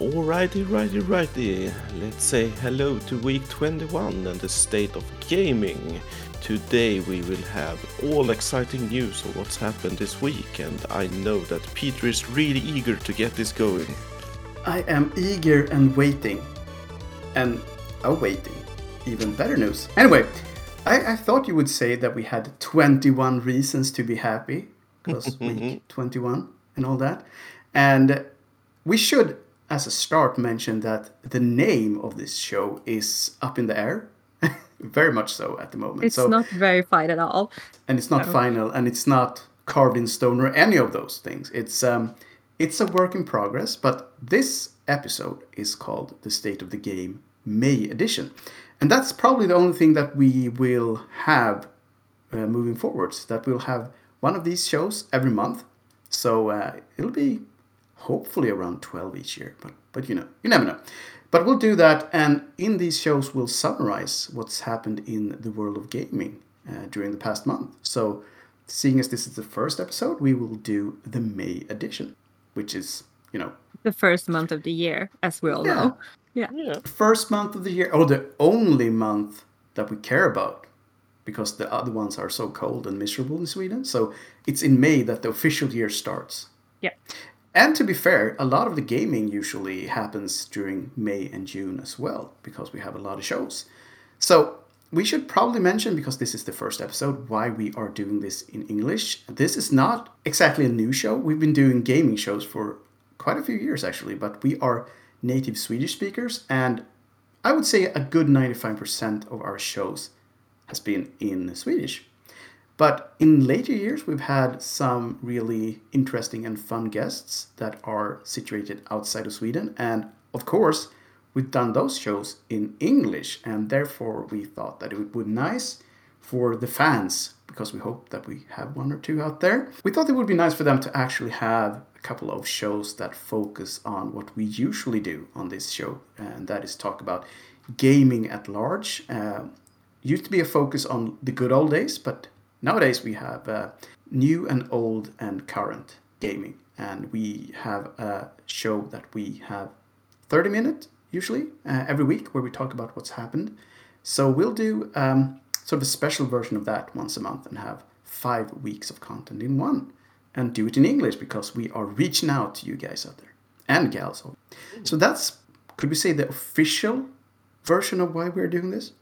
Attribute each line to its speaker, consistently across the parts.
Speaker 1: Alrighty, righty, righty. Let's say hello to week 21 and the state of gaming. Today we will have all exciting news of what's happened this week, and I know that Peter is really eager to get this going.
Speaker 2: I am eager and waiting. And awaiting. Even better news. Anyway, I, I thought you would say that we had 21 reasons to be happy, because week mm-hmm. 21 and all that. And we should, as a start, mention that the name of this show is up in the air. Very much so at the moment.
Speaker 3: It's
Speaker 2: so,
Speaker 3: not verified at all.
Speaker 2: and it's not
Speaker 3: No.
Speaker 2: final, and it's not carved in stone or any of those things. It's um, it's a work in progress. But this episode is called "The State of the Game May Edition," and that's probably the only thing that we will have uh, moving forwards. That we'll have one of these shows every month. So uh, it'll be hopefully around 12 each year but but you know you never know but we'll do that and in these shows we'll summarize what's happened in the world of gaming uh, during the past month so seeing as this is the first episode we will do the may edition which is you know
Speaker 3: The first month of the year, as we all
Speaker 2: Yeah.
Speaker 3: know. Yeah.
Speaker 1: Yeah,
Speaker 2: first month of the year or the only month that we care about because the other ones are so cold and miserable in sweden so it's in may that the official year starts
Speaker 3: Yeah.
Speaker 2: And to be fair, a lot of the gaming usually happens during May and June as well, because we have a lot of shows. So we should probably mention, because this is the first episode, why we are doing this in English. This is not exactly a new show. We've been doing gaming shows for quite a few years actually, but we are native Swedish speakers, and I would say a good 95% of our shows has been in Swedish. But in later years, we've had some really interesting and fun guests that are situated outside of Sweden. And of course, we've done those shows in English. And therefore, we thought that it would be nice for the fans, because we hope that we have one or two out there. We thought it would be nice for them to actually have a couple of shows that focus on what we usually do on this show, and that is talk about gaming at large. Uh, used to be a focus on the good old days, but nowadays we have uh, new and old and current gaming. And we have a show that we have 30 minutes usually uh, every week where we talk about what's happened. So we'll do um, sort of a special version of that once a month and have five weeks of content in one and do it in English because we are reaching out to you guys out there and gals. So that's, could we say, the official version of why we're doing this?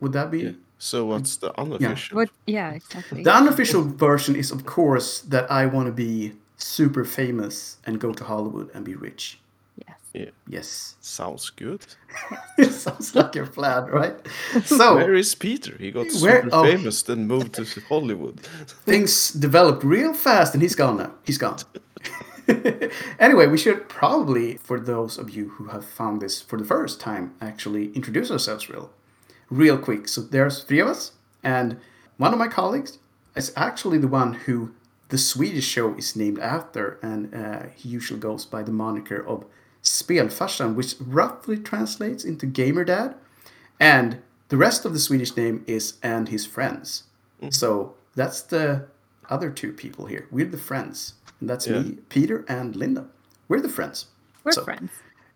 Speaker 2: Would that be?
Speaker 1: yeah. So what's the unofficial?
Speaker 3: What? Yeah, exactly.
Speaker 2: The unofficial version is, of course, that I want to be super famous and go to Hollywood and be rich.
Speaker 3: Yes.
Speaker 1: Yeah,
Speaker 2: Yes.
Speaker 1: sounds good.
Speaker 2: it sounds like your plan, right? So
Speaker 1: Where is Peter? He got
Speaker 2: Where-
Speaker 1: super
Speaker 2: oh.
Speaker 1: famous, then moved to Hollywood.
Speaker 2: things developed real fast and he's gone now. He's gone. anyway, we should probably, for those of you who have found this for the first time, actually introduce ourselves real, real quick. So there's three of us, and one of my colleagues is actually the one who the Swedish show is named after, and uh, he usually goes by the moniker of Spelfarsan, which roughly translates into Gamer Dad. And the rest of the Swedish name is and his friends. So that's the other two people here. We're the friends. And that's
Speaker 1: Yeah.
Speaker 2: me, Peter, and Linda. We're the friends.
Speaker 3: We're
Speaker 2: So-
Speaker 3: friends.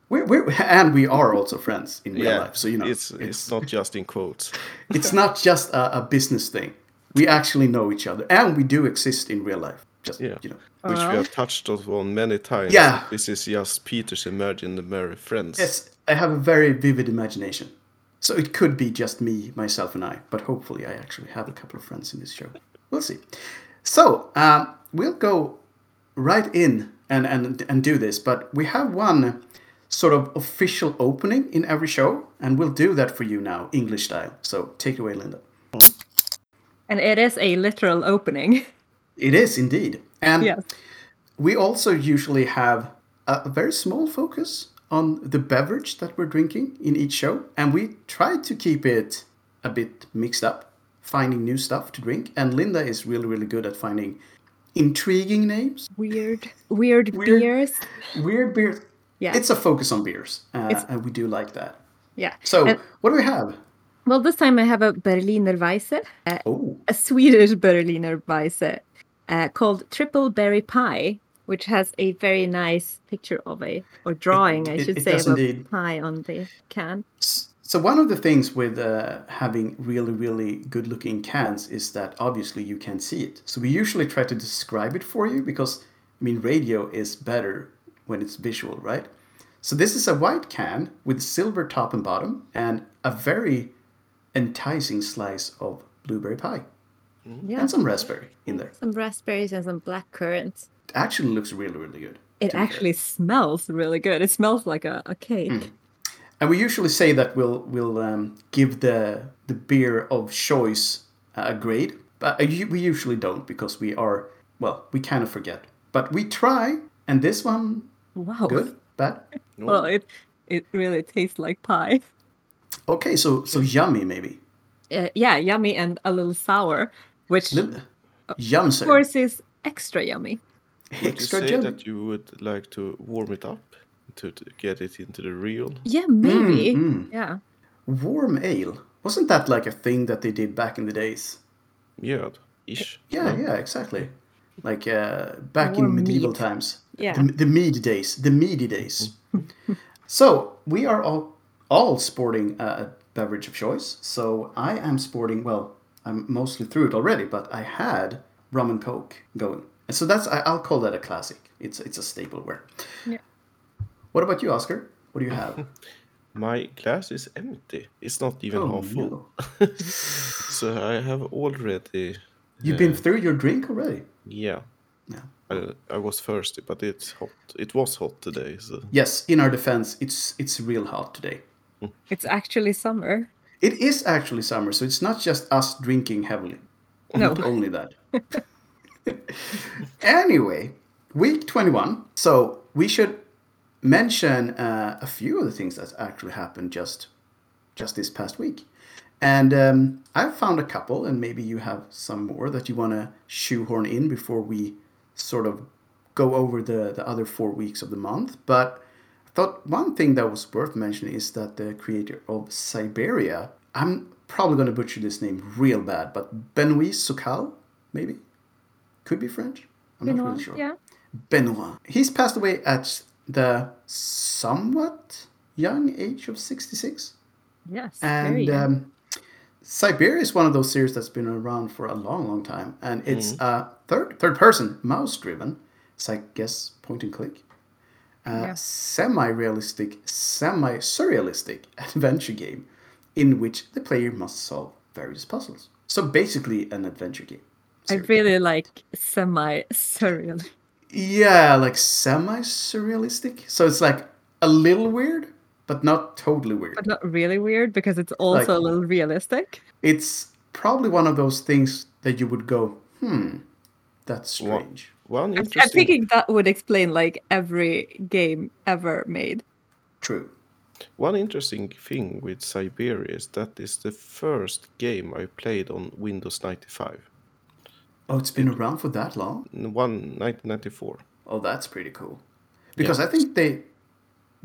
Speaker 2: We're, we're, and we are also friends in real
Speaker 1: yeah,
Speaker 2: life. So, you know,
Speaker 1: it's, it's not just in quotes.
Speaker 2: it's not just a, a business thing. We actually know each other and we do exist in real life. Just,
Speaker 1: Yeah,
Speaker 2: you know.
Speaker 1: which we have touched on many times.
Speaker 2: Yeah.
Speaker 1: this is just Peter's imaginary friends.
Speaker 2: Yes, I have a very vivid imagination. So it could be just me, myself, and I, but hopefully I actually have a couple of friends in this show. We'll see. So um, we'll go right in and, and, and do this, but we have one sort of official opening in every show, and we'll do that for you now, English style. So take it away, Linda.
Speaker 3: And it is a literal opening.
Speaker 2: It is indeed. And
Speaker 3: yes.
Speaker 2: We also usually have a very small focus on the beverage that we're drinking in each show, and we try to keep it a bit mixed up, finding new stuff to drink. And Linda is really, really good at finding intriguing names,
Speaker 3: Weird, weird,
Speaker 2: Weird.
Speaker 3: beers.
Speaker 2: weird beers.
Speaker 3: Yeah.
Speaker 2: It's a focus on beers, uh, and we do like that.
Speaker 3: Yeah.
Speaker 2: So,
Speaker 3: And-
Speaker 2: what do we have?
Speaker 3: well, this time I have a Berliner Weisse, uh,
Speaker 2: Oh,
Speaker 3: a Swedish Berliner Weisse, uh, called Triple Berry Pie. which has a very nice picture of a or drawing, I should
Speaker 2: it
Speaker 3: say,
Speaker 2: does
Speaker 3: of a pie on the can.
Speaker 2: So one of the things with uh, having really, really good-looking cans is that obviously you can see it. So we usually try to describe it for you because, I mean, radio is better when it's visual, right? So this is a white can with silver top and bottom and a very enticing slice of blueberry pie
Speaker 3: Yeah,
Speaker 2: and some raspberry in there.
Speaker 3: some raspberries and some black currants.
Speaker 2: It actually looks really, really good.
Speaker 3: It
Speaker 2: to be
Speaker 3: actually smells really good. It smells like a, a cake.
Speaker 2: Mm. And we usually say that we'll we'll um, give the the beer of choice a grade, but uh, we usually don't because we are well, we kind of forget. But we try, and this one
Speaker 3: Wow.
Speaker 2: good, bad.
Speaker 3: Well, it it really tastes like pie.
Speaker 2: Okay, so so yummy maybe.
Speaker 3: Uh, yeah, yummy and a little sour, which
Speaker 2: Li- Yum,
Speaker 3: of
Speaker 2: sir.
Speaker 3: course is extra yummy.
Speaker 1: Would you
Speaker 2: Extra
Speaker 1: say
Speaker 2: yummy.
Speaker 1: that you would like to warm it up to, to get it into the real?
Speaker 3: Yeah, maybe.
Speaker 2: mm.
Speaker 3: Yeah.
Speaker 2: Warm ale. Wasn't that like a thing that they did back in the days?
Speaker 1: Yeah, ish.
Speaker 2: Yeah, yeah, exactly. Like uh, back
Speaker 3: Warm
Speaker 2: in medieval
Speaker 3: mead.
Speaker 2: times.
Speaker 3: Yeah.
Speaker 2: The, the mead days. The meady days. so we are all all sporting a beverage of choice. So I am sporting. Well, I'm mostly through it already, but I had rum and coke going. And so that's I, I'll call that a classic. It's it's a stapleware.
Speaker 3: Yeah.
Speaker 2: What about you, Oscar? What do you have?
Speaker 1: My glass is empty. It's not even
Speaker 2: Oh,
Speaker 1: half full.
Speaker 2: no.
Speaker 1: So I have already.
Speaker 2: You've been through your drink already.
Speaker 1: Yeah.
Speaker 2: Yeah.
Speaker 1: I, I was thirsty, but it's hot. It was hot today, so
Speaker 2: Yes, in our defense, it's it's real hot today.
Speaker 3: It's actually summer.
Speaker 2: It is actually summer, so it's not just us drinking heavily.
Speaker 3: No.
Speaker 2: Not only that. anyway, week 21. So we should mention uh, a few of the things that actually happened just just this past week. And um, I've found a couple, and maybe you have some more that you want to shoehorn in before we sort of go over the, the other four weeks of the month. But I thought one thing that was worth mentioning is that the creator of Syberia, I'm probably going to butcher this name real bad, but Benoit Sokal, maybe? Could be French. I'm not really sure.
Speaker 3: Yeah.
Speaker 2: Benoit. He's passed away at the somewhat young age of 66.
Speaker 3: Yes. very
Speaker 2: And um, Syberia is one of those series that's been around for a long, long time, and it's a third third person mouse driven. It's I guess point and click, uh,
Speaker 3: Yeah.
Speaker 2: semi realistic, semi surrealistic adventure game, in which the player must solve various puzzles. So basically, an adventure game.
Speaker 3: I really like semi surreal.
Speaker 2: Yeah, like semi surrealistic. So it's like a little weird, but not totally weird.
Speaker 3: But not really weird because it's also
Speaker 2: Like-
Speaker 3: a little realistic.
Speaker 2: It's probably one of those things that you would go, hmm, that's strange.
Speaker 1: one
Speaker 3: I'm-
Speaker 1: interesting.
Speaker 3: I'm thinking that would explain like every game ever made.
Speaker 2: True.
Speaker 1: One interesting thing with Syberia is that is the first game I played on Windows 95.
Speaker 2: Oh, it's been around for that long?
Speaker 1: N- One 1994.
Speaker 2: Oh, that's pretty cool. Because I think they,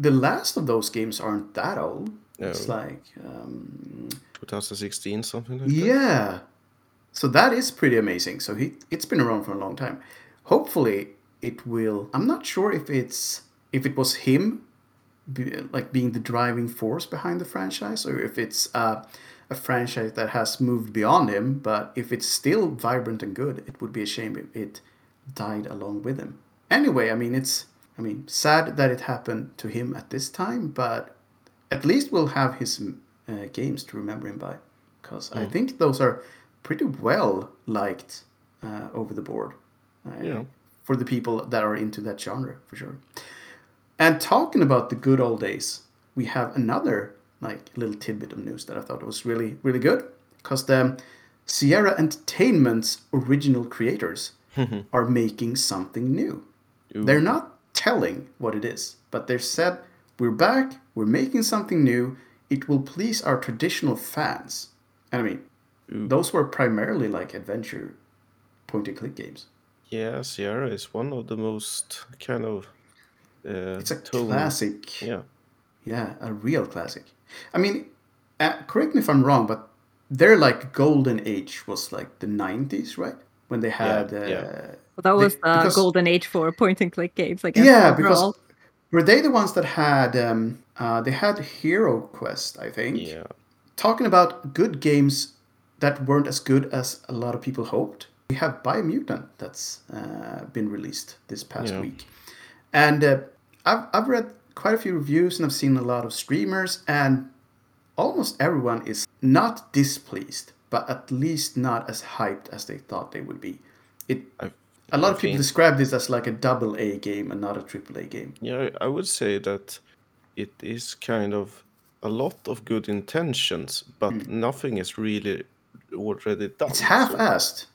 Speaker 2: the last of those games aren't that old. It's like, um,
Speaker 1: 2016, something like that.
Speaker 2: yeah. So that is pretty amazing. So he, it's been around for a long time. Hopefully, it will. I'm not sure if it's if it was him, like being the driving force behind the franchise, or if it's uh, a franchise that has moved beyond him. But if it's still vibrant and good, it would be a shame if it died along with him. Anyway, I mean, it's I mean, sad that it happened to him at this time, but at least we'll have his uh, games to remember him by, because I think those are pretty well liked uh, over the board. Uh,
Speaker 1: Yeah.
Speaker 2: For the people that are into that genre, for sure. And talking about the good old days, we have another like little tidbit of news that I thought was really really good, because the Sierra Entertainment's original creators are making something new.
Speaker 1: Ooh.
Speaker 2: They're not telling what it is, but they've said, We're back, we're making something new, it will please our traditional fans. And I mean,
Speaker 1: Ooh.
Speaker 2: those were primarily like adventure point and click games.
Speaker 1: Yeah, Sierra is one of the most kind of. Uh,
Speaker 2: It's a
Speaker 1: tone-
Speaker 2: classic,
Speaker 1: Yeah.
Speaker 2: yeah, a real classic. I mean, uh, correct me if I'm wrong, but their like golden age was like the 90s, right? when they had.
Speaker 1: yeah.
Speaker 2: Uh,
Speaker 3: But that was
Speaker 2: They-
Speaker 3: the
Speaker 2: because-
Speaker 3: golden age for point and click games, I guess.
Speaker 2: yeah,
Speaker 3: overall.
Speaker 2: because were they the ones that had um, uh, they had Hero Quest, I think.
Speaker 1: Yeah.
Speaker 2: Talking about good games that weren't as good as a lot of people hoped. We have Biomutant that's uh, been released this past
Speaker 1: Yeah.
Speaker 2: week, and uh, I've I've read quite a few reviews and I've seen a lot of streamers, and almost everyone is not displeased, but at least not as hyped as they thought they would be. It
Speaker 1: I-
Speaker 2: a lot of people describe this as like a double A game and not a triple A game.
Speaker 1: Yeah, I would say that it is kind of a lot of good intentions, but hmm. nothing is really already done.
Speaker 2: It's half-assed,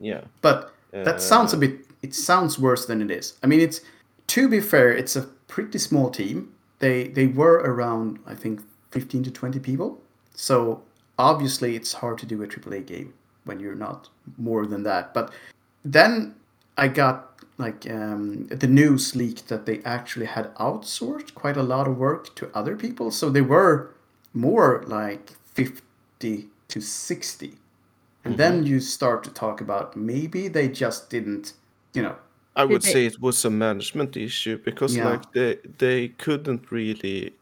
Speaker 1: yeah.
Speaker 2: but that uh, sounds a bit. It sounds worse than it is. I mean, it's to be fair, it's a pretty small team. They they were around I think fifteen to twenty people. So obviously, it's hard to do a AAA game when you're not more than that. But then I got like um, the news leaked that they actually had outsourced quite a lot of work to other people. So they were more like fifty to sixty. And then you start to talk about maybe they just didn't, you know,
Speaker 1: I would
Speaker 3: they-
Speaker 1: say it was a management issue because
Speaker 2: Yeah.
Speaker 1: like they they couldn't really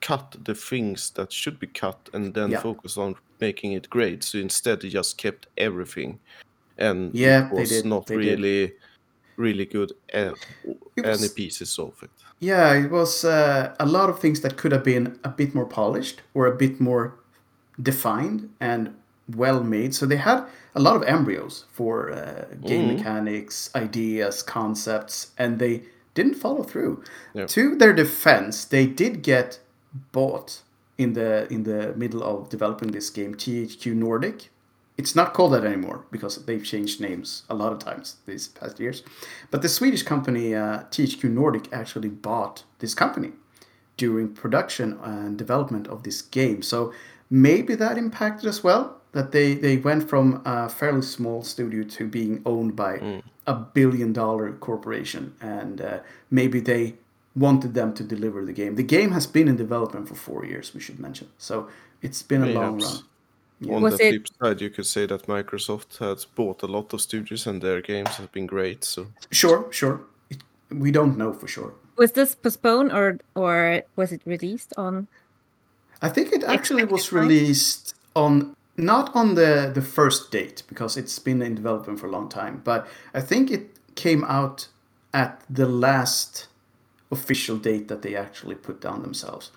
Speaker 1: cut the things that should be cut and then
Speaker 2: Yeah.
Speaker 1: focus on making it great. So instead they just kept everything. And
Speaker 2: Yeah,
Speaker 1: it
Speaker 2: they
Speaker 1: was
Speaker 2: did,
Speaker 1: not
Speaker 2: they did.
Speaker 1: really really good uh,
Speaker 2: It
Speaker 1: any
Speaker 2: was-
Speaker 1: pieces of it.
Speaker 2: Yeah, it was uh, a lot of things that could have been a bit more polished or a bit more defined and well made. So they had a lot of embryos for uh, game mechanics, ideas, concepts, and they didn't follow through.
Speaker 1: Yeah.
Speaker 2: To their defense, they did get bought in the in the middle of developing this game. THQ Nordic. It's not called that anymore because they've changed names a lot of times these past years. But the Swedish company uh, THQ Nordic actually bought this company during production and development of this game. So maybe that impacted as well. That they, they went from a fairly small studio to being owned by a billion dollar corporation. And uh, maybe they wanted them to deliver the game. The game has been in development for four years, we should mention. So it's been a long run.
Speaker 1: On
Speaker 3: Was
Speaker 1: the
Speaker 3: it-
Speaker 1: flip side, you could say that Microsoft has bought a lot of studios and their games have been great. So
Speaker 2: Sure, sure. It, we don't know for sure.
Speaker 3: Was this postponed or or was it released on?
Speaker 2: I think it actually was released on not on the the first date because it's been in development for a long time, but I think it came out at the last official date that they actually put down themselves.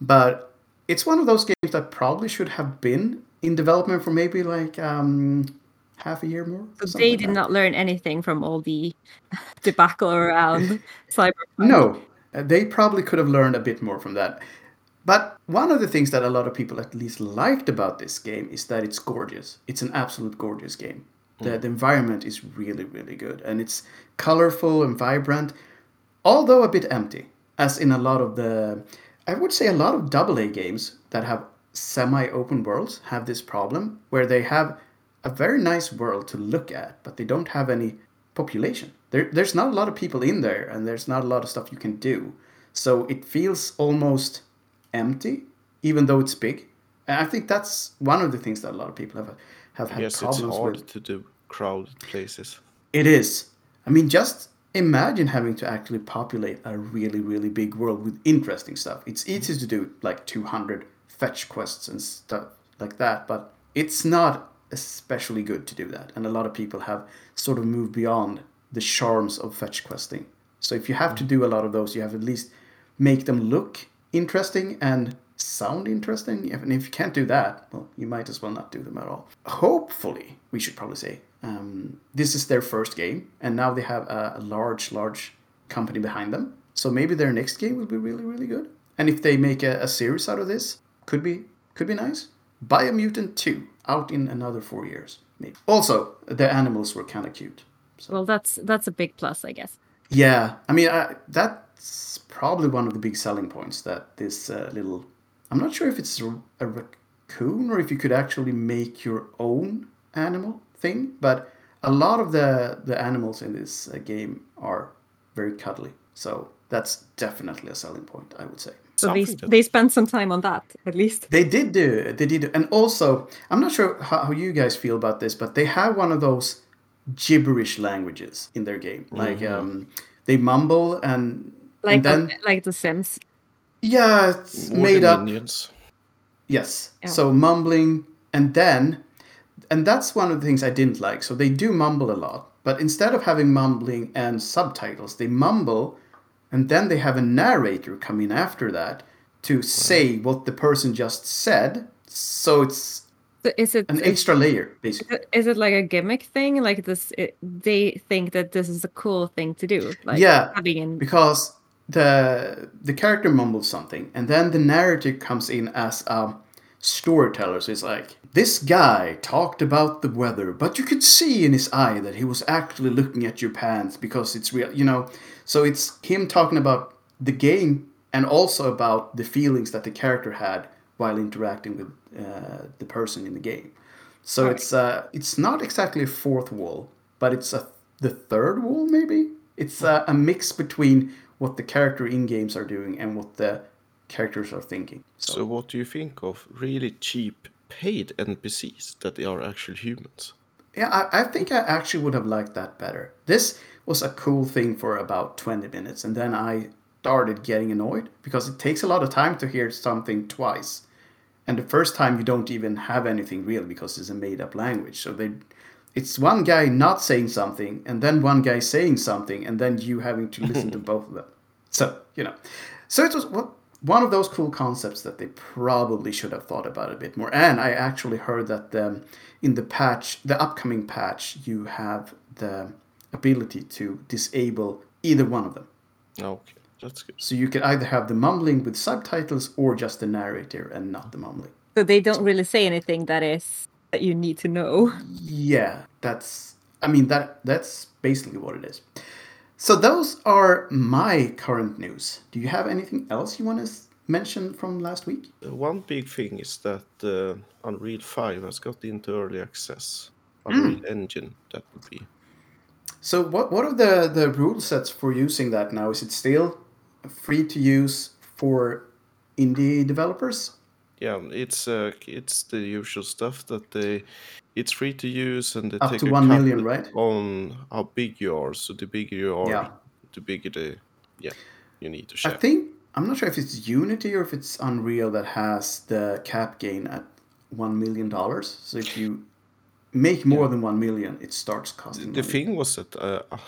Speaker 2: But it's one of those games that probably should have been in development for maybe like um, half a year more.
Speaker 3: So they
Speaker 2: like
Speaker 3: did
Speaker 2: that.
Speaker 3: not learn anything from all the debacle around cyber.
Speaker 2: No, uh, they probably could have learned a bit more from that. But one of the things that a lot of people at least liked about this game is that it's gorgeous. It's an absolute gorgeous game. The, the environment is really, really good. And it's colorful and vibrant, although a bit empty, as in a lot of the. I would say a lot of AA games that have semi open worlds have this problem where they have a very nice world to look at, but they don't have any population. There, there's not a lot of people in there, and there's not a lot of stuff you can do. So it feels almost empty, even though it's big. And I think that's one of the things that a lot of people have have had
Speaker 1: yes, it's
Speaker 2: problems
Speaker 1: hard
Speaker 2: with.
Speaker 1: to do crowded places.
Speaker 2: It is. I mean, just imagine having to actually populate a really, really big world with interesting stuff. It's easy to do like 200 fetch quests and stuff like that, but it's not especially good to do that. And a lot of people have sort of moved beyond the charms of fetch questing. So if you have to do a lot of those, you have at least make them look interesting and sound interesting. And if you can't do that, well, you might as well not do them at all. Hopefully, we should probably say, um, this is their first game, and now they have a, a large, large company behind them. So maybe their next game will be really, really good. And if they make a, a series out of this, could be could be nice. Biomutant 2 out in another four years, maybe. Also, the animals were kind of cute.
Speaker 3: Well, that's that's a big plus, I guess.
Speaker 2: Yeah, I mean I, that's probably one of the big selling points that this uh, little. I'm not sure if it's a, a raccoon or if you could actually make your own animal thing, but a lot of the the animals in this uh, game are very cuddly. So that's definitely a selling point, I would say.
Speaker 3: So they
Speaker 1: to-
Speaker 3: they spent some time on that at least.
Speaker 2: They did do. They did. And also, I'm not sure how, how you guys feel about this, but they have one of those gibberish languages in their game. Like
Speaker 1: Mhm.
Speaker 2: um, they mumble and
Speaker 3: Like
Speaker 2: and then
Speaker 3: the, like the Sims.
Speaker 2: yeah, it's
Speaker 1: More
Speaker 2: made up.
Speaker 1: minions.
Speaker 2: Yes.
Speaker 3: Yeah.
Speaker 2: So mumbling and then and that's one of the things I didn't like. So they do mumble a lot, but instead of having mumbling and subtitles, they mumble and then they have a narrator come in after that to say what the person just said. So it's
Speaker 3: So is it
Speaker 2: an
Speaker 3: is,
Speaker 2: extra layer basically.
Speaker 3: it- is it like a gimmick thing? Like this, it, they think that this is a cool thing to do. Like
Speaker 2: Yeah,
Speaker 3: having in
Speaker 2: because the the character mumbles something and then the narrative comes in as a storyteller so it's like this guy talked about the weather but you could see in his eye that he was actually looking at your pants because it's real you know so it's him talking about the game and also about the feelings that the character had while interacting with uh, the person in the game so
Speaker 3: Right.
Speaker 2: it's uh, it's not exactly a fourth wall but it's a the third wall maybe it's a, a mix between what the character in games are doing and what the characters are thinking. So,
Speaker 1: So, what do you think of really cheap paid NPCs that they are actually humans?
Speaker 2: Yeah, I, I think I actually would have liked that better. This was a cool thing for about 20 minutes, and then I started getting annoyed because it takes a lot of time to hear something twice. And the first time you don't even have anything real because it's a made up language. So they it's one guy not saying something and then one guy saying something and then you having to listen to both of them. So, you know. So it was one of those cool concepts that they probably should have thought about a bit more. And I actually heard that um, in the patch, the upcoming patch, you have the ability to disable either one of them.
Speaker 1: Okay, that's good.
Speaker 2: So you can either have the mumbling with subtitles or just the narrator and not the mumbling.
Speaker 3: so they don't really say anything that is that you need to know.
Speaker 2: Yeah, that's. I mean that that's basically what it is. So those are my current news. Do you have anything else you want to mention from last week?
Speaker 1: One big thing is that uh, Unreal 5 has got into early access. Unreal Engine, that would be.
Speaker 2: So what what are the the rule sets for using that now? Is it still free to use for indie developers?
Speaker 1: Yeah, it's uh, it's the usual stuff that they. It's free to use, and they
Speaker 2: Up
Speaker 1: take
Speaker 2: to
Speaker 1: cut
Speaker 2: million, right?
Speaker 1: on how big you are. So the bigger you are,
Speaker 2: Yeah.
Speaker 1: the bigger the yeah you need to share.
Speaker 2: I think I'm not sure if it's Unity or if it's Unreal that has the cap gain at one million dollars. So if you make more than one million, it starts costing.
Speaker 1: the
Speaker 2: money.
Speaker 1: thing was that uh, uh,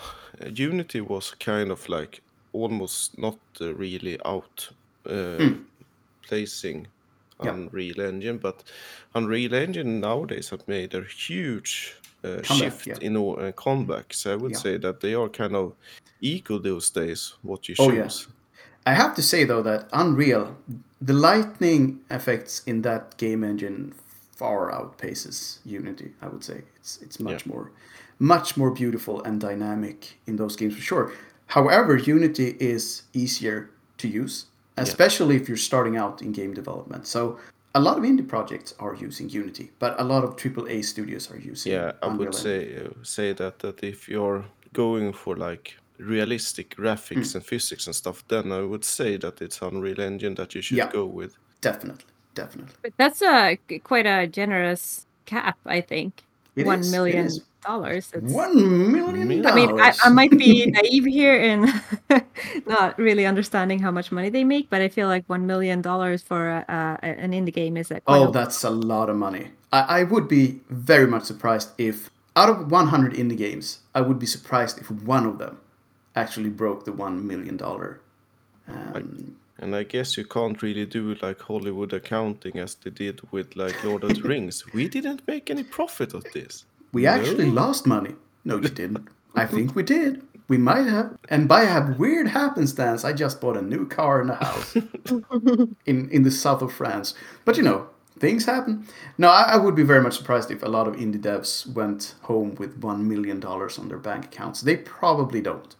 Speaker 1: Unity was kind of like almost not uh, really out uh, placing
Speaker 2: Hmm. Yeah.
Speaker 1: Unreal Engine, but Unreal Engine nowadays have made a huge uh, shift
Speaker 2: yeah.
Speaker 1: in all, uh, comeback. So I would
Speaker 2: Yeah.
Speaker 1: say that they are kind of equal those days. What you
Speaker 2: Oh,
Speaker 1: choose.
Speaker 2: yeah. I have to say though that Unreal, the lightning effects in that game engine far outpaces Unity. I would say it's it's much more, much more beautiful and dynamic in those games for sure. However, Unity is easier to use, especially if you're starting out in game development. So a lot of indie projects are using Unity, but a lot of AAA studios are using.
Speaker 1: Yeah, I
Speaker 2: Unreal
Speaker 1: would say uh, say that that if you're going for like realistic graphics mm. and physics and stuff, then I would say that it's Unreal Engine that you should
Speaker 2: Yeah.
Speaker 1: go with.
Speaker 2: definitely, definitely.
Speaker 3: But that's a quite a generous cap, I think.
Speaker 2: It
Speaker 3: One
Speaker 2: is,
Speaker 3: million
Speaker 2: is.
Speaker 3: dollars. It's-
Speaker 2: One million
Speaker 1: Million.
Speaker 3: I mean, I. I might be naive here in not really understanding how much money they make, but I feel like one million dollars for a, a, an indie game is a quite
Speaker 2: Oh,
Speaker 3: a-
Speaker 2: that's a lot of money. I, I would be very much surprised if, out of 100 indie games, I would be surprised if one of them actually broke the $1 million. Um,
Speaker 1: And I guess you can't really do like Hollywood accounting as they did with like Lord of the Rings. We didn't make any profit of this.
Speaker 2: we actually lost money. No, you didn't. I think we did. We might have. And by a weird happenstance, I just bought a new car and a house in, in the south of France. But you know, things happen. No, I, I would be very much surprised if a lot of indie devs went home with $1 million on their bank accounts. They probably don't.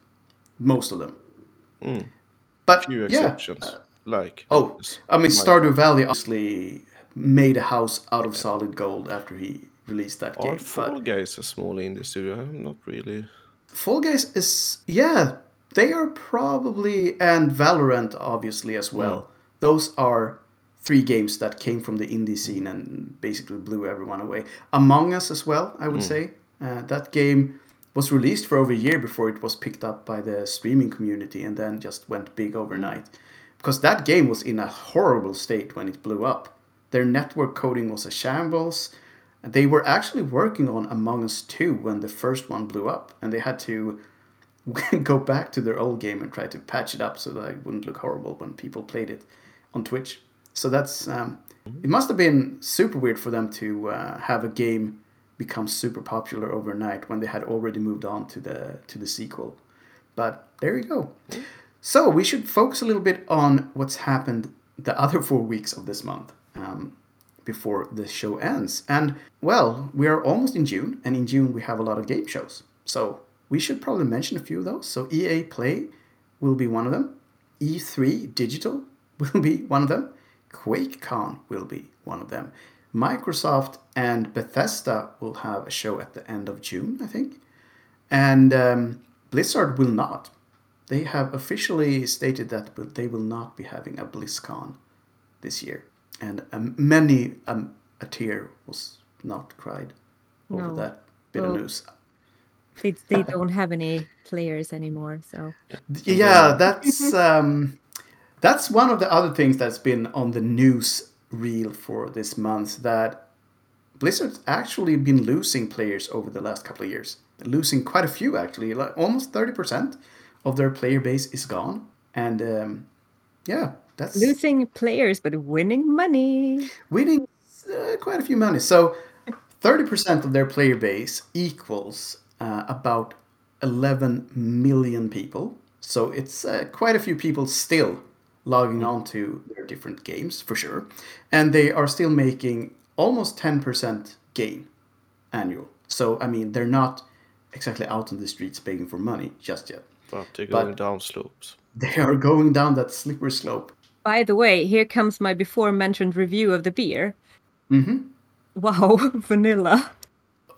Speaker 2: Most of them. Mm. But
Speaker 1: Few
Speaker 2: yeah.
Speaker 1: exceptions. like
Speaker 2: Oh. I mean, Stardew Valley obviously made a house out of solid gold after he released that
Speaker 1: Are
Speaker 2: game.
Speaker 1: Fall
Speaker 2: But
Speaker 1: Guys a small indie studio? I'm not really.
Speaker 2: Fall Guys is yeah, they are probably and Valorant obviously as well. Mm. Those are three games that came from the indie scene and basically blew everyone away. Among Us as well, I would mm. say. Uh, that game was released for over a year before it was picked up by the streaming community and then just went big overnight. Because that game was in a horrible state when it blew up. Their network coding was a shambles. They were actually working on Among Us 2 when the first one blew up, and they had to go back to their old game and try to patch it up so that it wouldn't look horrible when people played it on Twitch. So that's um, it must have been super weird for them to uh, have a game become super popular overnight when they had already moved on to the to the sequel. But there you go. So we should focus a little bit on what's happened the other four weeks of this month um, before the show ends. And well, we are almost in June, and in June we have a lot of game shows. So we should probably mention a few of those. So EA Play will be one of them. E3 Digital will be one of them. QuakeCon will be one of them. Microsoft and Bethesda will have a show at the end of June, I think. And um, Blizzard will not. They have officially stated that they will not be having a BlizzCon this year. And um, many um, a tear was not cried over
Speaker 3: No.
Speaker 2: that bit
Speaker 3: Well,
Speaker 2: of news.
Speaker 3: They, they don't have any players anymore, so
Speaker 2: Yeah, that's um, that's one of the other things that's been on the news reel for this month. That Blizzard's actually been losing players over the last couple of years, losing quite a few actually. Like almost thirty percent of their player base is gone, and um, yeah, that's
Speaker 3: losing players but winning money.
Speaker 2: winning uh, quite a few money. So, thirty percent of their player base equals uh, about eleven million people. So it's uh, quite a few people still logging on to their different games for sure, and they are still making almost ten percent gain annual. So I mean, they're not exactly out on the streets begging for money just yet.
Speaker 1: But they're
Speaker 2: But-
Speaker 1: going down slopes.
Speaker 2: They are going down that slippery slope.
Speaker 3: By the way, here comes my before mentioned review of the beer.
Speaker 2: hmm
Speaker 3: Wow, vanilla.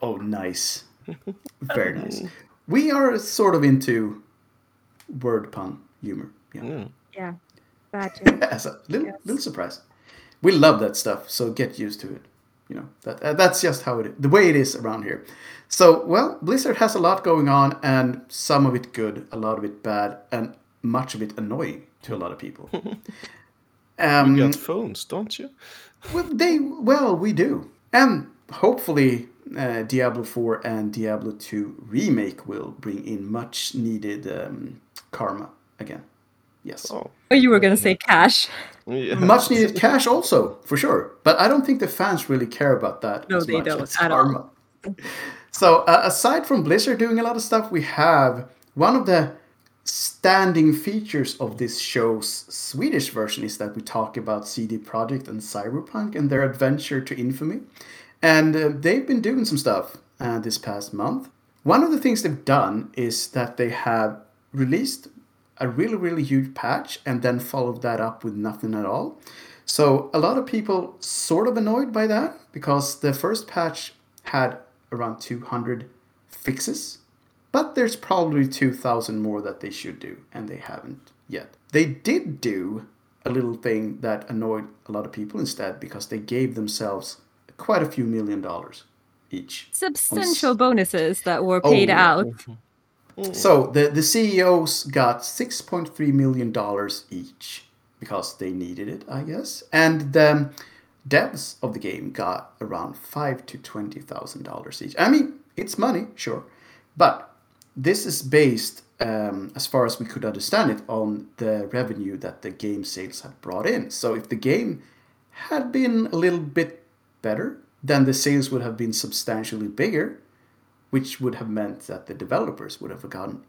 Speaker 2: Oh, nice. Very nice. We are sort of into word pun humor. Yeah.
Speaker 1: Yeah.
Speaker 3: Yeah, bad.
Speaker 2: As a little,
Speaker 3: Yes.
Speaker 2: little surprise. We love that stuff, so get used to it. You know, that uh, that's just how it is, the way it is around here. So, well, Blizzard has a lot going on, and some of it good, a lot of it bad, and much of it annoying to a lot of people. um,
Speaker 1: You got phones, don't you?
Speaker 2: well, they well, we do, and hopefully, uh, Diablo Four and Diablo Two remake will bring in much needed um, karma again. Yes,
Speaker 1: Oh,
Speaker 3: Oh, you were gonna say cash.
Speaker 1: yeah.
Speaker 2: much needed cash also for sure. But I don't think the fans really care about that.
Speaker 3: No,
Speaker 2: as
Speaker 3: they
Speaker 2: much
Speaker 3: don't
Speaker 2: as
Speaker 3: at all.
Speaker 2: karma. So uh, aside from Blizzard doing a lot of stuff, we have one of the standing features of this show's Swedish version is that we talk about CD Projekt and Cyberpunk and their adventure to infamy. And uh, they've been doing some stuff uh, this past month. One of the things they've done is that they have released a really, really huge patch and then followed that up with nothing at all. So a lot of people sort of annoyed by that because the first patch had around 200 fixes, but there's probably 2,000 more that they should do, and they haven't yet. They did do a little thing that annoyed a lot of people instead because they gave themselves quite a few million dollars each.
Speaker 3: Substantial bonuses that were oh, paid
Speaker 2: Oh,
Speaker 3: out.
Speaker 2: So the, the CEOs got $6.3 million each because they needed it, I guess. And the devs of the game got around five to $20,000 each. I mean, it's money, sure. But this is based, um, as far as we could understand it, on the revenue that the game sales had brought in. So if the game had been a little bit better, then the sales would have been substantially bigger which would have meant that the developers would have gotten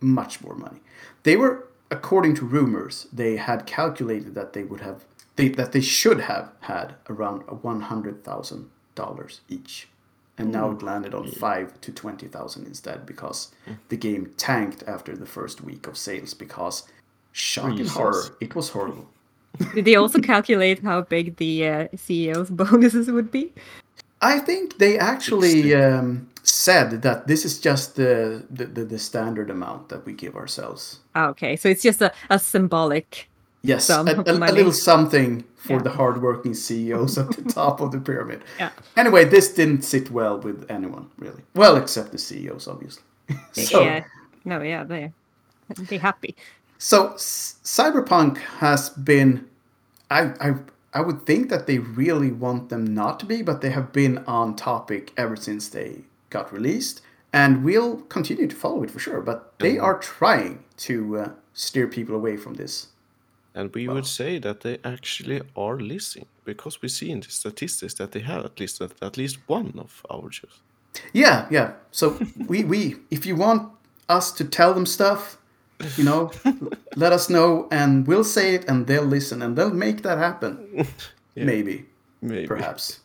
Speaker 2: much more money. They were, according to rumors, they had calculated that they would have they, that they should have had around one hundred thousand dollars each, and now it landed on five to twenty thousand instead because the game tanked after the first week of sales because shock and horror, it was horrible.
Speaker 3: Did they also calculate how big the uh, CEO's bonuses would be?
Speaker 2: I think they actually um, said that this is just the, the, the, the standard amount that we give ourselves.
Speaker 3: Ah, Okay, so it's just a, a symbolic.
Speaker 2: Yes, a, a, a little something for
Speaker 3: Yeah.
Speaker 2: the hardworking CEOs at the top of the pyramid.
Speaker 3: Yeah.
Speaker 2: Anyway, this didn't sit well with anyone, really. Well, except the CEOs, obviously. so,
Speaker 3: yeah. No, yeah, they be happy.
Speaker 2: So S- Cyberpunk has been, I, I, I would think that they really want them not to be, but they have been on topic ever since they got released, and we'll continue to follow it for sure. But they are trying to uh, steer people away from this.
Speaker 1: And we would say that they actually are listening because we see in the statistics that they have at least at least one of our shows.
Speaker 2: Yeah, yeah. So we, we if you want us to tell them stuff, you know, let us know and we'll say it and they'll listen and they'll make that happen. Maybe.
Speaker 1: Maybe.
Speaker 2: Perhaps.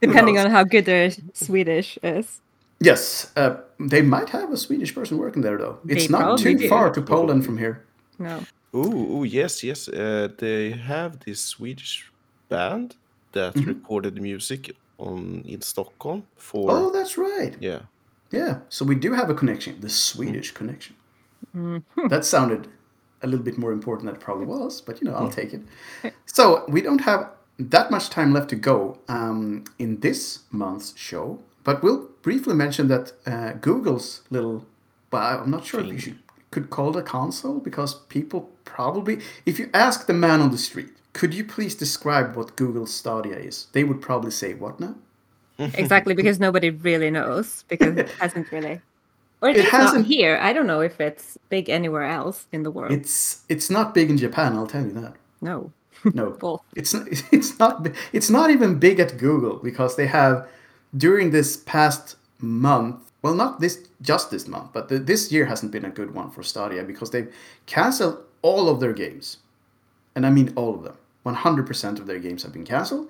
Speaker 3: Depending on how good their Swedish is.
Speaker 2: Yes, uh, they might have a Swedish person working there though. It's
Speaker 3: They
Speaker 2: not too
Speaker 3: do.
Speaker 2: far to Poland from here.
Speaker 3: No.
Speaker 1: Oh ooh, yes, yes. Uh, they have this Swedish band that
Speaker 2: Mm-hmm.
Speaker 1: recorded music on in Stockholm for
Speaker 2: Oh, that's right.
Speaker 1: yeah.
Speaker 2: Yeah, so we do have a connection, the Swedish connection.
Speaker 3: Mm-hmm.
Speaker 2: That sounded a little bit more important than it probably was, but you know, I'll take it. So we don't have that much time left to go um, in this month's show, but we'll briefly mention that uh, Google's little, well, I'm not sure if you should, could call it a console because people probably, if you ask the man on the street, could you please describe what Google Stadia is? They would probably say, what now?
Speaker 3: Exactly, because nobody really knows because it hasn't really. Or
Speaker 2: It
Speaker 3: it's not
Speaker 2: hasn't-
Speaker 3: here. I don't know if it's big anywhere else in the world.
Speaker 2: It's it's not big in Japan, I'll tell you that.
Speaker 3: no.
Speaker 2: No, it's not, it's not it's not even big at Google because they have during this past month. Well, not this just this month, but the, this year hasn't been a good one for Stadia because they've canceled all of their games, and I mean all of them. One hundred percent of their games have been canceled.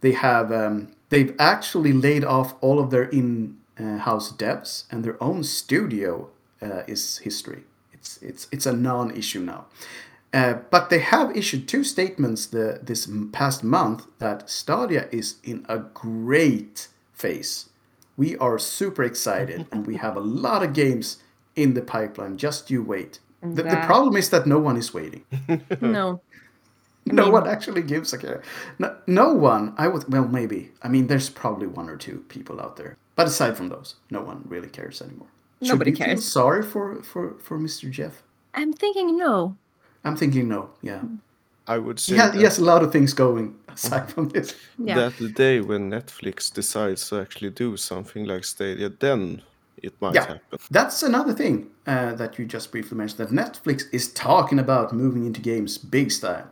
Speaker 2: They have um, they've actually laid off all of their in-house devs, and their own studio uh, is history. It's it's it's a non-issue now. Uh, but they have issued two statements the, this past month that Stadia is in a great phase. We are super excited and we have a lot of games in the pipeline. Just you wait. The, the problem is that no one is waiting.
Speaker 3: No.
Speaker 2: No one actually gives a care. No, no one. I would. Well, maybe. I mean, there's probably one or two people out there. But aside from those, no one really cares anymore. Should
Speaker 3: Nobody cares.
Speaker 2: sorry for, for, for Mr. Jeff?
Speaker 3: I'm thinking no.
Speaker 2: I'm thinking no. Yeah.
Speaker 1: I would say
Speaker 2: He has, he has a lot of things going aside from this.
Speaker 3: Yeah.
Speaker 1: that the day when Netflix decides to actually do something like Stadia, then it might
Speaker 2: Yeah.
Speaker 1: happen.
Speaker 2: That's another thing uh, that you just briefly mentioned that Netflix is talking about moving into games big style.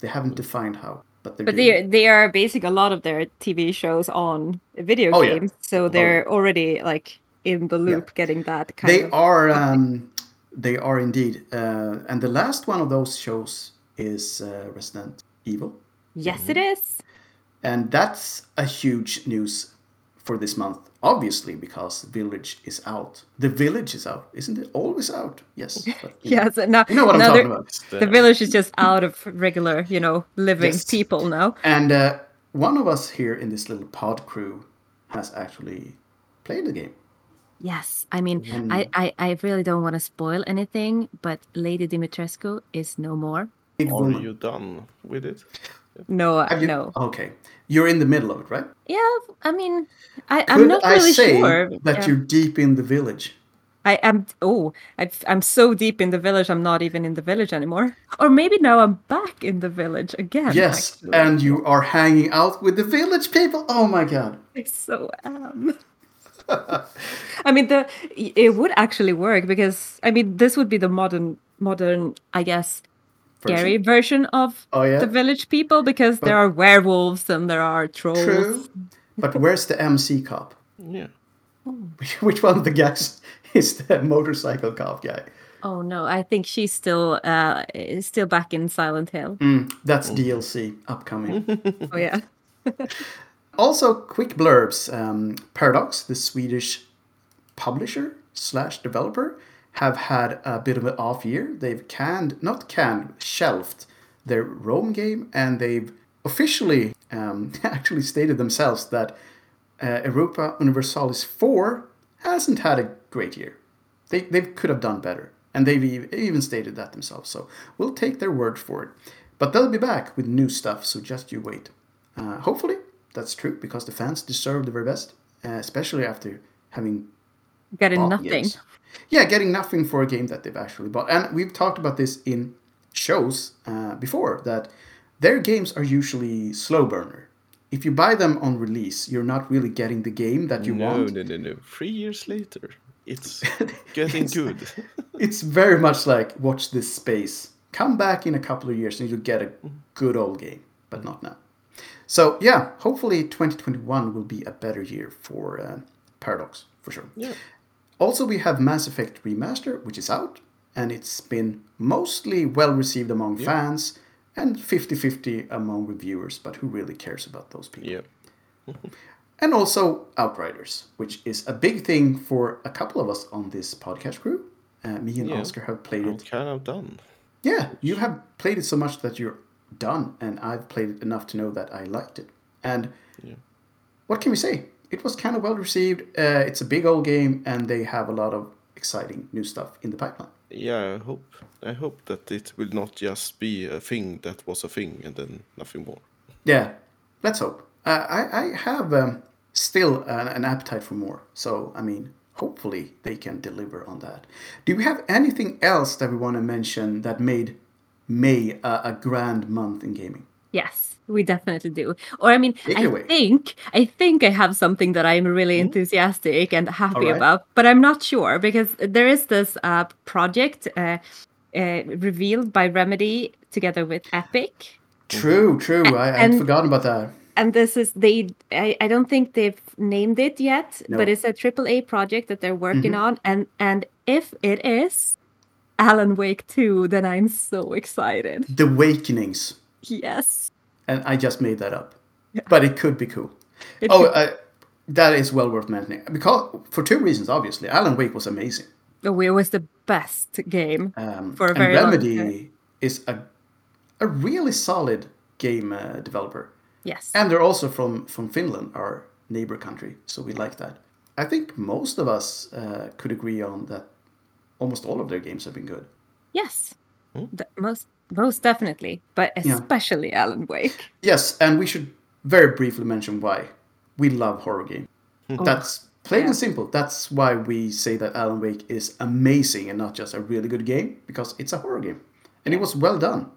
Speaker 2: They haven't defined how, but they're
Speaker 3: But they
Speaker 2: it.
Speaker 3: they are basing a lot of their TV shows on video
Speaker 2: Oh, yeah.
Speaker 3: games, so they're already like in the loop getting that kind
Speaker 2: They
Speaker 3: of.
Speaker 2: are. Um, they are indeed. Uh, and the last one of those shows is uh, Resident Evil,
Speaker 3: Yes, it is.
Speaker 2: and that's a huge news for this month. Obviously, because Village is out. The Village is out, isn't it? Always out. Yes. but, you know.
Speaker 3: Yes, now
Speaker 2: You know what I'm talking about.
Speaker 3: The village is just out of regular, you know, living
Speaker 2: Yes.
Speaker 3: people now.
Speaker 2: And uh, one of us here in this little pod crew has actually played the game.
Speaker 3: Yes, I mean, I, mm. I, I really don't want to spoil anything, but Lady Dimitrescu is no more.
Speaker 2: Big
Speaker 1: Are you done with it?
Speaker 3: No, uh,
Speaker 2: Have you-
Speaker 3: no.
Speaker 2: Okay. You're in the middle of it, right?
Speaker 3: Yeah, I mean, I,
Speaker 2: Could
Speaker 3: I'm not
Speaker 2: I
Speaker 3: really
Speaker 2: say
Speaker 3: sure.
Speaker 2: that
Speaker 3: Yeah.
Speaker 2: you're deep in the village?
Speaker 3: I am. Oh, I've, I'm so deep in the village. I'm not even in the village anymore. Or maybe now I'm back in the village again.
Speaker 2: Yes,
Speaker 3: actually.
Speaker 2: and you are hanging out with the village people. Oh my god.
Speaker 3: I so am. I mean, the it would actually work because I mean, this would be the modern, modern, I guess, scary version of
Speaker 2: Oh, yeah?
Speaker 3: the village people because there are werewolves and there are trolls.
Speaker 2: True. But where's the MC cop?
Speaker 1: Yeah.
Speaker 2: Which one of the guys is the motorcycle cop guy?
Speaker 3: Oh no, I think she's still uh still back in Silent Hill.
Speaker 2: Mm, that's DLC upcoming.
Speaker 3: Oh yeah.
Speaker 2: also, quick blurbs. Um, Paradox, the Swedish publisher slash developer, have had a bit of an off year. They've canned, not canned, shelved their Rome game, and they've officially um, actually stated themselves that uh, Europa Universalis 4 hasn't had a great year. They, they could have done better, and they've even stated that themselves. So we'll take their word for it. But they'll be back with new stuff, so just you wait. Uh, hopefully, that's true because the fans deserve the very best, uh, especially after having
Speaker 3: Getting
Speaker 2: bought
Speaker 3: nothing.
Speaker 2: games. Yeah, getting nothing for a game that they've actually bought. And we've talked about this in shows uh, before that their games are usually slow burner. If you buy them on release, you're not really getting the game that you
Speaker 1: no,
Speaker 2: want.
Speaker 1: no, no, no. Three years later, it's getting
Speaker 2: It's-
Speaker 1: good.
Speaker 2: It's very much like watch this space. Come back in a couple of years and you'll get a good old game, but not now. So yeah, hopefully 2021 will be a better year for uh, Paradox for sure.
Speaker 1: yeah.
Speaker 2: Also, we have Mass Effect Remaster, which is out, and it's been mostly well received among fans and 50 50 among reviewers, but who really cares about those people?
Speaker 1: Yeah.
Speaker 2: And also Outriders, which is a big thing for a couple of us on this podcast crew. Uh, me and
Speaker 1: Yeah.
Speaker 2: Oscar have played
Speaker 1: I'm
Speaker 2: it.
Speaker 1: kind of done.
Speaker 2: Yeah, you have played it so much that you're done, and I've played it enough to know that I liked it. And
Speaker 1: Yeah.
Speaker 2: what can we say? It was kind of well received. Uh, it's a big old game, and they have a lot of exciting new stuff in the pipeline.
Speaker 1: Yeah, I hope I hope that it will not just be a thing that was a thing and then nothing more.
Speaker 2: Yeah, let's hope. Uh, I, I have um, still an, an appetite for more. So, I mean, hopefully they can deliver on that. Do we have anything else that we want to mention that made May a, a grand month in gaming?
Speaker 3: Yes, we definitely do. Or I mean,
Speaker 2: Take
Speaker 3: I think I think I have something that I'm really enthusiastic and happy
Speaker 2: Alright.
Speaker 3: about, but I'm not sure because there is this uh, project uh, uh, revealed by Remedy together with Epic,
Speaker 2: True, true. I, I'd forgotten about that.
Speaker 3: and this is they. I, I don't think they've named it yet,
Speaker 2: No.
Speaker 3: but it's a AAA project that they're working
Speaker 2: Mhm.
Speaker 3: on, and and if it is Alan Wake 2, then I'm so excited.
Speaker 2: The Wakenings.
Speaker 3: Yes.
Speaker 2: And I just made that up.
Speaker 3: Yeah.
Speaker 2: But it could be cool.
Speaker 3: It
Speaker 2: oh, uh, that is well worth mentioning. Because, for two reasons, obviously. Alan Wake was amazing.
Speaker 3: Oh, it was the best game.
Speaker 2: Um,
Speaker 3: For a
Speaker 2: and
Speaker 3: very long
Speaker 2: Remedy
Speaker 3: time.
Speaker 2: is a, a really solid game uh, developer.
Speaker 3: Yes.
Speaker 2: And they're also from, from Finland, our neighbor country. So we like that. I think most of us uh, could agree on that almost all of their games have been good.
Speaker 3: Yes, hmm? D- most most definitely, but
Speaker 2: Yeah.
Speaker 3: especially Alan Wake.
Speaker 2: Yes, and we should very briefly mention why. We love horror game. Hmm. Oh, That's plain
Speaker 3: yeah.
Speaker 2: and simple. That's why we say that Alan Wake is amazing and not just a really good game because it's a horror game. And it was well done.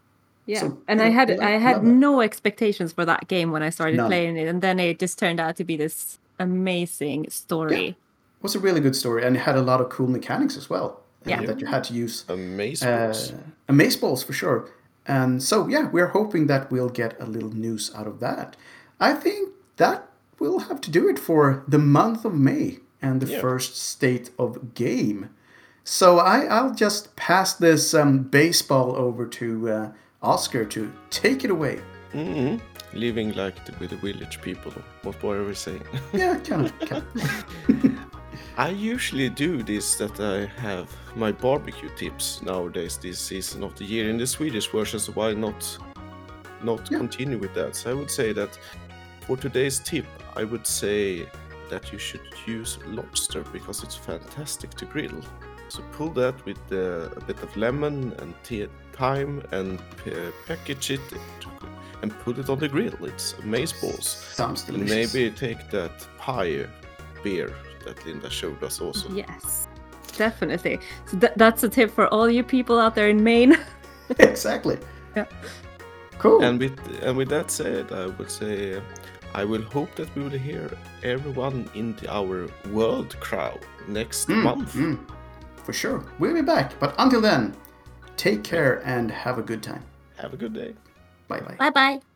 Speaker 3: Yeah,
Speaker 2: So,
Speaker 3: and I had
Speaker 2: yeah,
Speaker 3: I had
Speaker 2: love that.
Speaker 3: no expectations for that game when I started
Speaker 2: None.
Speaker 3: playing it, and then it just turned out to be this amazing story.
Speaker 2: It was a really good story and it had a lot of cool mechanics as well.
Speaker 3: Yeah.
Speaker 2: That you had to use
Speaker 1: Amazeballs.
Speaker 2: uh, amaze balls for sure. And so, yeah, we're hoping that we'll get a little news out of that. I think that will have to do it for the month of May and the
Speaker 1: Yeah.
Speaker 2: first state of game. So I, I'll just pass this um, baseball over to uh, Oscar to take it away.
Speaker 1: hmm Living like the, with the village people. What were we saying?
Speaker 2: Yeah, kind of. Kind of.
Speaker 1: I usually do this that I have my barbecue tips nowadays this season of the year in the Swedish version, so why not not
Speaker 2: Yeah.
Speaker 1: continue with that? So I would say that for today's tip, I would say that you should use lobster because it's fantastic to grill. So pull that with uh, a bit of lemon and tea, thyme and uh, package it and put it on the grill. It's amazeballs.
Speaker 2: Sounds
Speaker 1: And maybe take that pie beer that Linda showed us also.
Speaker 3: Yes, definitely. So th- that's a tip for all you people out there in Maine.
Speaker 2: exactly.
Speaker 3: Yeah.
Speaker 2: Cool.
Speaker 1: And with and with that said, I would say I will hope that we will hear everyone in the, our world crowd next month.
Speaker 2: Mm, for sure. We'll be back. But until then, take care and have a good time.
Speaker 1: Have a good day.
Speaker 2: Bye bye.
Speaker 3: Bye bye.